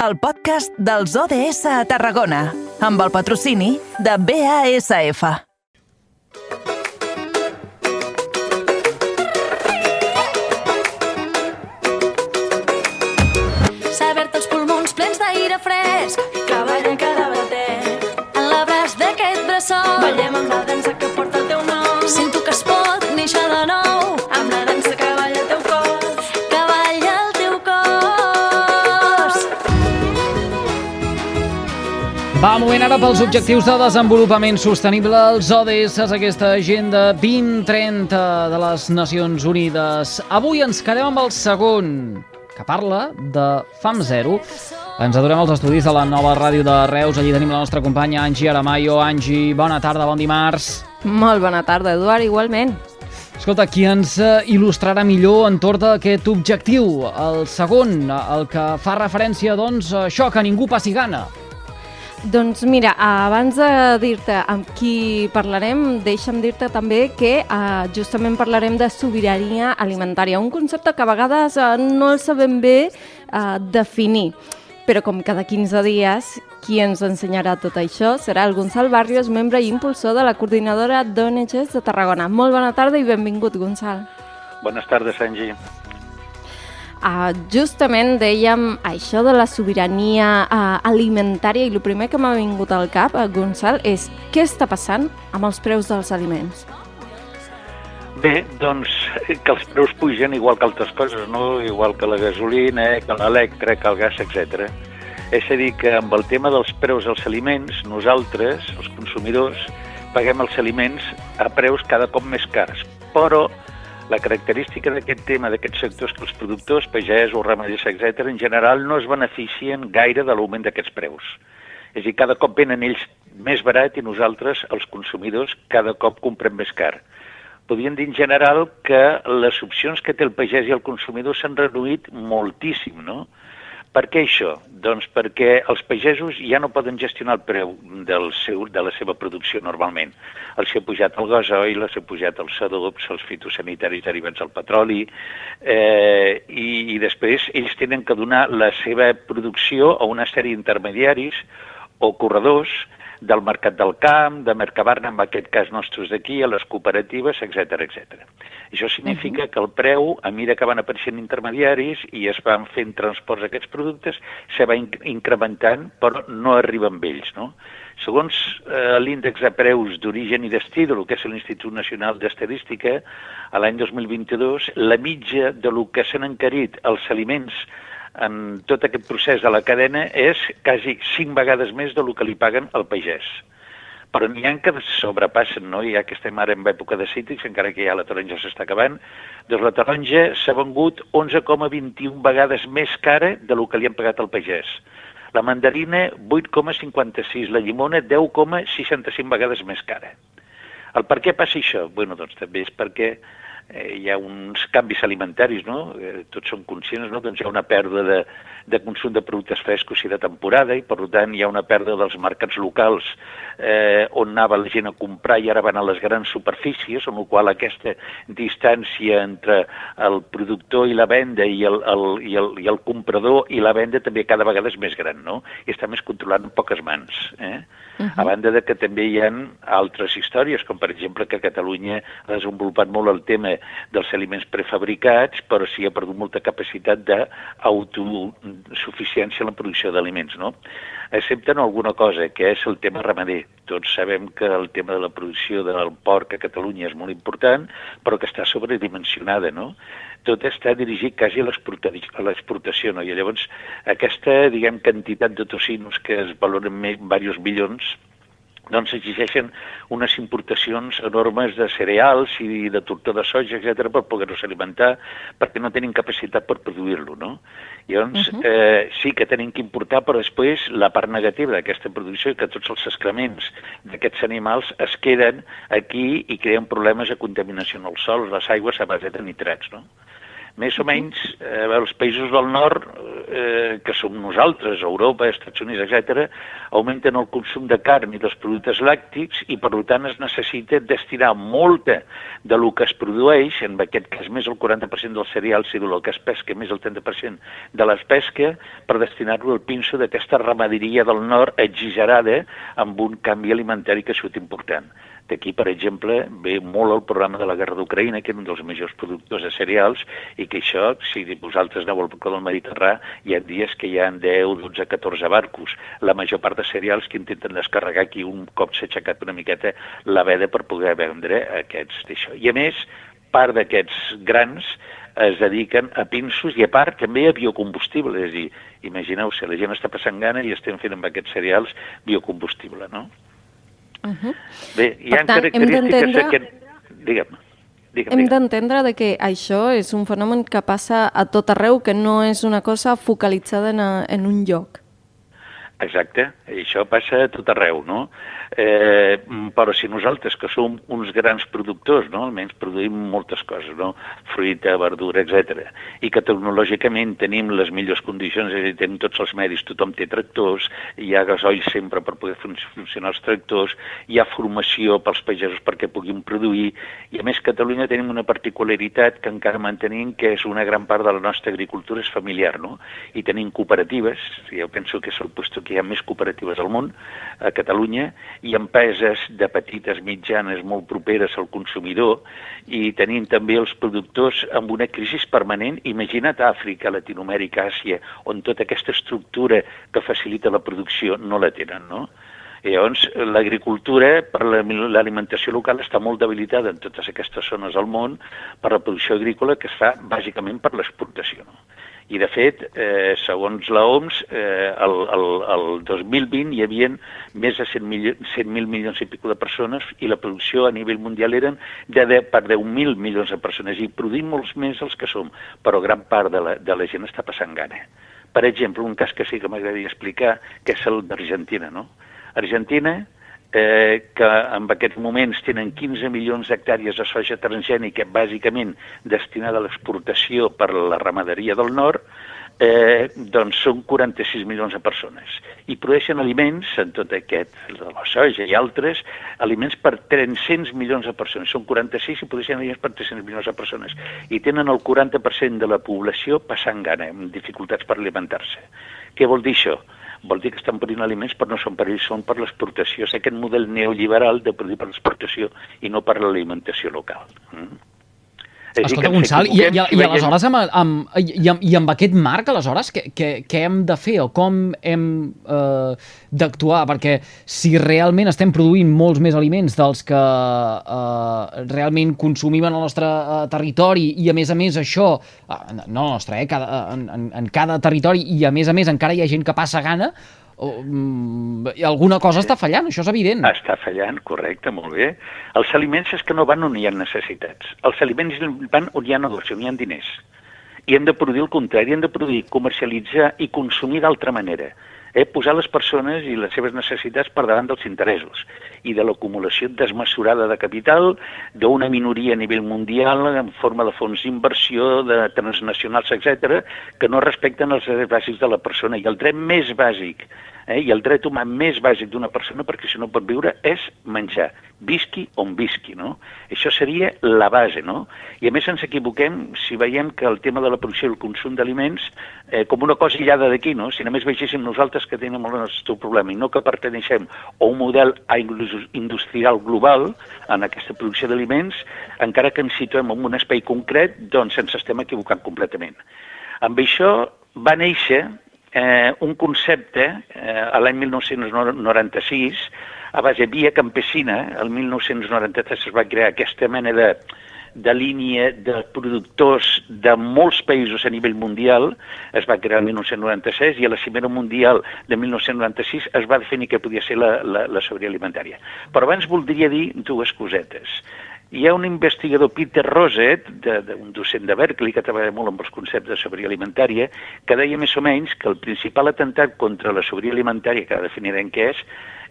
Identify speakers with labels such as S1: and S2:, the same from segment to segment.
S1: el podcast dels ODS a Tarragona, amb el patrocini de BASF.
S2: Saber-te els pulmons plens d'aire fresc que ballen cada bater. En l'abraç d'aquest bressol ballem amb la dansa que porta el teu nom. Sento que es pot néixer de nou
S3: Va, moment ara pels objectius de desenvolupament sostenible, els ODS, aquesta agenda 2030 de les Nacions Unides. Avui ens quedem amb el segon, que parla de Fam Zero. Ens adorem als estudis de la nova ràdio de Reus. Allí tenim la nostra companya Angie Aramayo. Angie, bona tarda, bon dimarts.
S4: Molt bona tarda, Eduard, igualment.
S3: Escolta, qui ens eh, il·lustrarà millor entorn d'aquest objectiu? El segon, el que fa referència, doncs, a això, que ningú passi gana.
S4: Doncs mira, abans de dir-te amb qui parlarem, deixa'm dir-te també que eh, justament parlarem de sobirania alimentària, un concepte que a vegades eh, no el sabem bé eh, definir. Però com cada 15 dies, qui ens ensenyarà tot això serà el Gonçal Barrios, membre i impulsor de la coordinadora d'ONGs de Tarragona. Molt bona tarda i benvingut, Gonçal.
S5: Buenas tardes, Angie.
S4: Uh, justament dèiem això de la sobirania uh, alimentària i el primer que m'ha vingut al cap, uh, Gonçal, és què està passant amb els preus dels aliments?
S5: Bé, doncs que els preus pugen igual que altres coses, no? Igual que la gasolina, que l'electre, que el gas, etc. És a dir, que amb el tema dels preus dels aliments, nosaltres, els consumidors, paguem els aliments a preus cada cop més cars. Però la característica d'aquest tema, d'aquest sector, és que els productors, pagesos, ramaders, etc., en general no es beneficien gaire de l'augment d'aquests preus. És a dir, cada cop venen ells més barat i nosaltres, els consumidors, cada cop comprem més car. Podríem dir en general que les opcions que té el pagès i el consumidor s'han reduït moltíssim, no? Per què això? Doncs perquè els pagesos ja no poden gestionar el preu del seu, de la seva producció normalment. Els ha pujat el gasoil, els ha pujat els adobs, els fitosanitaris derivats del petroli, eh, i, i després ells tenen que donar la seva producció a una sèrie d'intermediaris o corredors del mercat del camp, de Mercabarna, en aquest cas nostres d'aquí, a les cooperatives, etc etc. Això significa uh -huh. que el preu, a mesura que van apareixent intermediaris i es van fent transports d'aquests productes, se va inc incrementant, però no arriba amb ells, no? Segons eh, l'índex de preus d'origen i destí, del que és l'Institut Nacional d'Estadística, a l'any 2022, la mitja de lo que s'han encarit els aliments en tot aquest procés de la cadena és quasi cinc vegades més del que li paguen al pagès. Però n'hi ha que sobrepassen, no? ja que estem ara en època de cítrics, encara que ja la taronja s'està acabant, doncs la taronja s'ha vengut 11,21 vegades més cara de lo que li han pagat al pagès. La mandarina, 8,56. La llimona, 10,65 vegades més cara. El per què passa això? Bueno, doncs també és perquè eh, hi ha uns canvis alimentaris, no? Eh, tots són conscients, no? Doncs hi ha una pèrdua de, de consum de productes frescos i de temporada i, per tant, hi ha una pèrdua dels mercats locals eh, on anava la gent a comprar i ara van a les grans superfícies, amb la qual aquesta distància entre el productor i la venda i el, el, i, el, i el comprador i la venda també cada vegada és més gran, no? I està més controlat en poques mans, eh? Uh -huh. A banda de que també hi ha altres històries, com per exemple que Catalunya ha desenvolupat molt el tema dels aliments prefabricats, però sí ha perdut molta capacitat d'autosuficiència en la producció d'aliments, no? Excepte en alguna cosa, que és el tema ramader. Tots sabem que el tema de la producció del porc a Catalunya és molt important, però que està sobredimensionada, no? tot està dirigit quasi a l'exportació, no? I llavors aquesta, diguem, quantitat de tocinos que es valoren més, diversos milions, doncs exigeixen unes importacions enormes de cereals i de tortó de soja, etc per poder-los alimentar, perquè no tenen capacitat per produir-lo, no? Llavors, uh -huh. eh, sí que tenen que importar, però després la part negativa d'aquesta producció és que tots els excrements d'aquests animals es queden aquí i creen problemes de contaminació en el sol, les aigües a base de nitrats, no? Més o menys eh, els països del nord, eh, que som nosaltres, Europa, Estats Units, etc, augmenten el consum de carn i dels productes làctics i per tant es necessita destinar molta de lo que es produeix, en aquest cas més el 40% dels cereals i del que es pesca més el 30% de les pesca, per destinar-lo al pinso d'aquesta ramaderia del nord exagerada amb un canvi alimentari que sigut important. D'aquí, per exemple, ve molt el programa de la guerra d'Ucraïna, que és un dels majors productors de cereals, i que això, si vosaltres aneu al del Mediterrà, hi ha dies que hi ha 10, 12, 14 barcos. La major part de cereals que intenten descarregar aquí un cop s'ha aixecat una miqueta la veda per poder vendre aquests d'això. I a més, part d'aquests grans es dediquen a pinsos i a part també a biocombustible, és a dir, imagineu-se, la gent està passant gana i estem fent amb aquests cereals biocombustible, no?
S4: Uh -huh.
S5: Bé, hi ha
S4: tant,
S5: característiques d'aquest... Digue'm, digue'm,
S4: Hem d'entendre de que això és un fenomen que passa a tot arreu, que no és una cosa focalitzada en, a, en un lloc.
S5: Exacte, i això passa a tot arreu, no? Eh, però si nosaltres, que som uns grans productors, no? almenys produïm moltes coses, no? fruita, verdura, etc. i que tecnològicament tenim les millors condicions, és a dir, tenim tots els medis, tothom té tractors, hi ha gasoil sempre per poder fun funcionar els tractors, hi ha formació pels pagesos perquè puguin produir, i a més Catalunya tenim una particularitat que encara mantenim, que és una gran part de la nostra agricultura és familiar, no? I tenim cooperatives, jo penso que és el puesto que hi ha més cooperatives al món, a Catalunya, i empreses de petites, mitjanes, molt properes al consumidor, i tenim també els productors amb una crisi permanent. Imagina't Àfrica, Latinoamèrica, Àsia, on tota aquesta estructura que facilita la producció no la tenen, no? I llavors, l'agricultura per la- l'alimentació local està molt debilitada en totes aquestes zones del món per la producció agrícola que es fa bàsicament per l'exportació. No? I, de fet, eh, segons la OMS, eh, el, el, el 2020 hi havia més de 100.000 milions, 100 milions i pico de persones i la producció a nivell mundial eren de 10, per 10.000 milions de persones i produïm molts més els que som, però gran part de la, de la gent està passant gana. Per exemple, un cas que sí que m'agradaria explicar, que és el d'Argentina, no? Argentina, eh, que en aquests moments tenen 15 milions d'hectàrees de soja transgènica, bàsicament destinada a l'exportació per la ramaderia del nord, eh, doncs són 46 milions de persones. I produeixen aliments, en tot aquest, de la soja i altres, aliments per 300 milions de persones. Són 46 i produeixen aliments per 300 milions de persones. I tenen el 40% de la població passant gana, amb dificultats per alimentar-se. Què vol dir això? Vol dir que estan produint aliments però no són per ells, són per l'exportació. És aquest model neoliberal de produir per l'exportació i no per l'alimentació local. Mm? És
S3: Escolta,
S5: que ens
S3: Gonçal, i, i, i,
S5: veiem-
S3: aleshores amb, amb, i, amb, i amb aquest marc, aleshores, què, què, què hem de fer o com hem eh, d'actuar? Perquè si realment estem produint molts més aliments dels que eh, realment consumim en el nostre eh, territori i a més a més això, eh, no nostre, eh, cada, en, en, en cada territori i a més a més encara hi ha gent que passa gana, mm, alguna cosa està fallant, això és evident.
S5: Està fallant, correcte, molt bé. Els aliments és que no van on hi ha necessitats. Els aliments van on hi ha negoci, on hi ha diners. I hem de produir el contrari, hem de produir, comercialitzar i consumir d'altra manera. Eh? Posar les persones i les seves necessitats per davant dels interessos i de l'acumulació desmesurada de capital d'una minoria a nivell mundial en forma de fons d'inversió, de transnacionals, etc, que no respecten els drets bàsics de la persona. I el dret més bàsic eh, i el dret humà més bàsic d'una persona, perquè si no pot viure, és menjar, visqui on visqui, no? Això seria la base, no? I a més ens equivoquem si veiem que el tema de la producció i el consum d'aliments eh, com una cosa aïllada d'aquí, no? Si només vegéssim nosaltres que tenim el nostre problema i no que perteneixem a un model industrial global en aquesta producció d'aliments, encara que ens situem en un espai concret, doncs ens estem equivocant completament. Amb això va néixer eh, un concepte eh, a l'any 1996, a base via campesina, el 1993 es va crear aquesta mena de, de línia de productors de molts països a nivell mundial, es va crear el 1996 i a la Cimera Mundial de 1996 es va definir que podia ser la, la, la sobirania alimentària. Però abans voldria dir dues cosetes. Hi ha un investigador, Peter Roset, un docent de Berkeley, que treballa molt amb els conceptes de sobirania alimentària, que deia més o menys que el principal atemptat contra la sobirania alimentària, que definirem què és,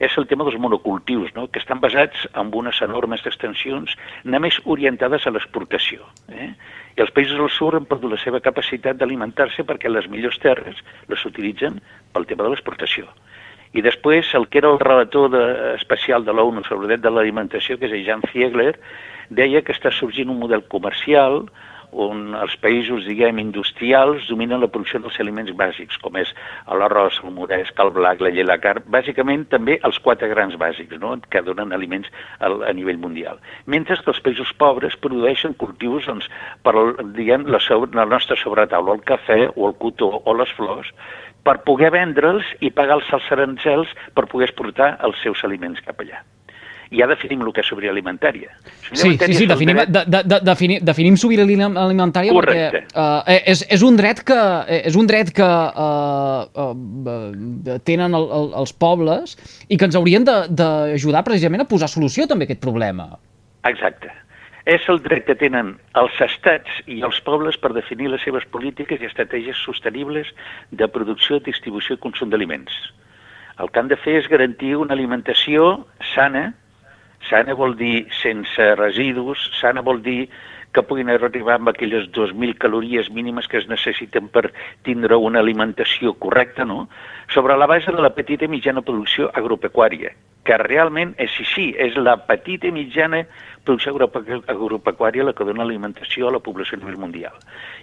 S5: és el tema dels monocultius, no? que estan basats en unes enormes extensions només orientades a l'exportació. Eh? I els països del sud han perdut la seva capacitat d'alimentar-se perquè les millors terres les utilitzen pel tema de l'exportació. I després, el que era el relator de, especial de l'ONU sobre el dret de l'alimentació, que és Jan Fiegler, deia que està sorgint un model comercial on els països, diguem, industrials dominen la producció dels aliments bàsics, com és l'arròs, el moresc, el blac, la llet, la carn, bàsicament també els quatre grans bàsics, no?, que donen aliments a, a nivell mundial. Mentre que els països pobres produeixen cultius doncs, per, diguem, la, sobre, la nostra sobretaula, el cafè o el cotó o les flors, per poder vendre'ls i pagar els arancels per poder exportar els seus aliments cap allà ja definim el que és sobirania alimentària.
S3: Sí, sí, sí, definim, dret... de, de, de, definim, definim sobirania alimentària
S5: Correcte.
S3: perquè uh, és, és un dret que, és un dret que uh, uh, tenen el, el, els pobles i que ens haurien d'ajudar precisament a posar solució també a aquest problema.
S5: Exacte. És el dret que tenen els estats i els pobles per definir les seves polítiques i estratègies sostenibles de producció, distribució i consum d'aliments. El que han de fer és garantir una alimentació sana, sana vol dir sense residus, sana vol dir que puguin arribar amb aquelles 2.000 calories mínimes que es necessiten per tindre una alimentació correcta, no? sobre la base de la petita i mitjana producció agropecuària, que realment és així, és la petita i mitjana producció agropecuària la que dona alimentació a la població a nivell mundial.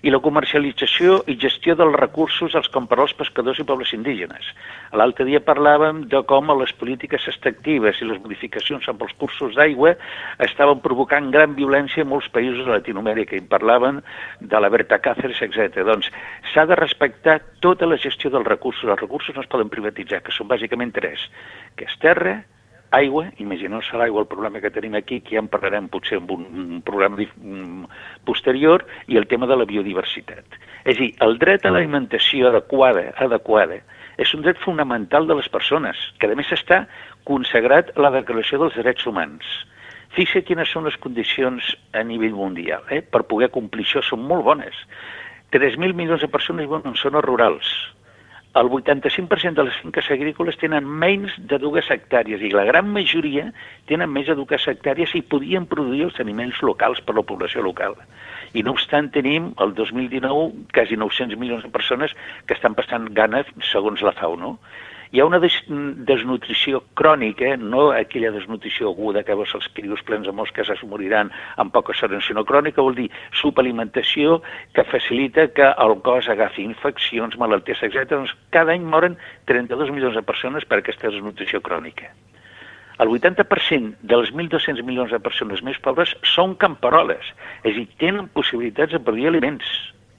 S5: I la comercialització i gestió dels recursos als pescadors i pobles indígenes. L'altre dia parlàvem de com les polítiques extractives i les modificacions amb els cursos d'aigua estaven provocant gran violència en molts països de Latinoamèrica i parlaven de la Berta Cáceres, etc. Doncs s'ha de respectar tota la gestió dels recursos. Els recursos no es poden privatitzar, que són bàsicament tres, que és terra, aigua, imagineu-se l'aigua, el problema que tenim aquí, que ja en parlarem potser en un programa posterior, i el tema de la biodiversitat. És a dir, el dret a l'alimentació adequada, adequada és un dret fonamental de les persones, que a més està consagrat a la Declaració dels Drets Humans. Fixa quines són les condicions a nivell mundial. Eh? Per poder complir això són molt bones. 3.000 milions de persones viuen en zones rurals, el 85% de les finques agrícoles tenen menys de dues hectàrees i la gran majoria tenen més de dues hectàrees i podien produir els aliments locals per la població local. I no obstant tenim el 2019 quasi 900 milions de persones que estan passant gana segons la FAO, no? Hi ha una des desnutrició crònica, no aquella desnutrició aguda que veus els crios plens de mosques es moriran amb poca hora, sinó crònica vol dir subalimentació que facilita que el cos agafi infeccions, malalties, etc. Doncs cada any moren 32 milions de persones per aquesta desnutrició crònica. El 80% dels 1.200 milions de persones més pobres són camperoles, és a dir, tenen possibilitats de produir aliments.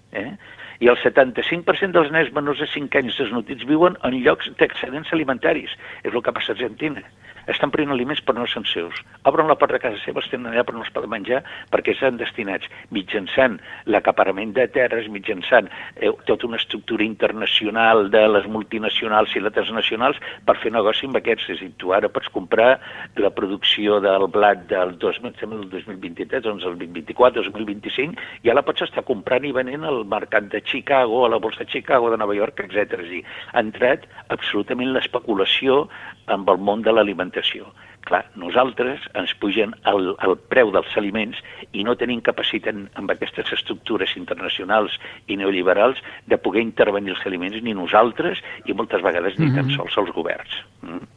S5: Eh? I el 75% dels nens menors de 5 anys desnutits viuen en llocs d'excedents alimentaris. És el que passa a Argentina estan prenent aliments però no són seus. Obren la porta de casa seva, els tenen allà però no els poden menjar perquè estan destinats mitjançant l'acaparament de terres, mitjançant eh, tota una estructura internacional de les multinacionals i les transnacionals per fer negoci amb aquests. És dir, tu ara pots comprar la producció del blat del, 2000, del 2023, doncs el 2024, 2025, ja la pots estar comprant i venent al mercat de Chicago, a la borsa de Chicago, de Nova York, etc. És a dir, ha entrat absolutament l'especulació amb el món de l'alimentació. Clar, nosaltres ens pugen el, el preu dels aliments i no tenim capacitat amb aquestes estructures internacionals i neoliberals de poder intervenir els aliments ni nosaltres i moltes vegades ni mm -hmm. tan sols els governs. Mm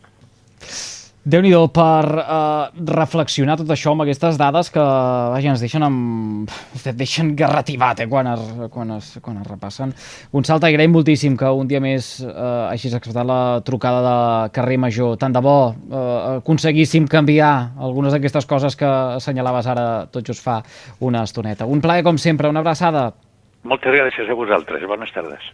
S3: déu nhi per uh, reflexionar tot això amb aquestes dades que vaja, ens deixen amb... et deixen garrativat eh, quan, es, quan, es, quan es repassen. Gonçal, t'agraïm moltíssim que un dia més uh, hagis acceptat la trucada de carrer Major. Tant de bo uh, aconseguíssim canviar algunes d'aquestes coses que assenyalaves ara tot just fa una estoneta. Un plaer, com sempre, una abraçada.
S5: Moltes gràcies a vosaltres. Bones tardes.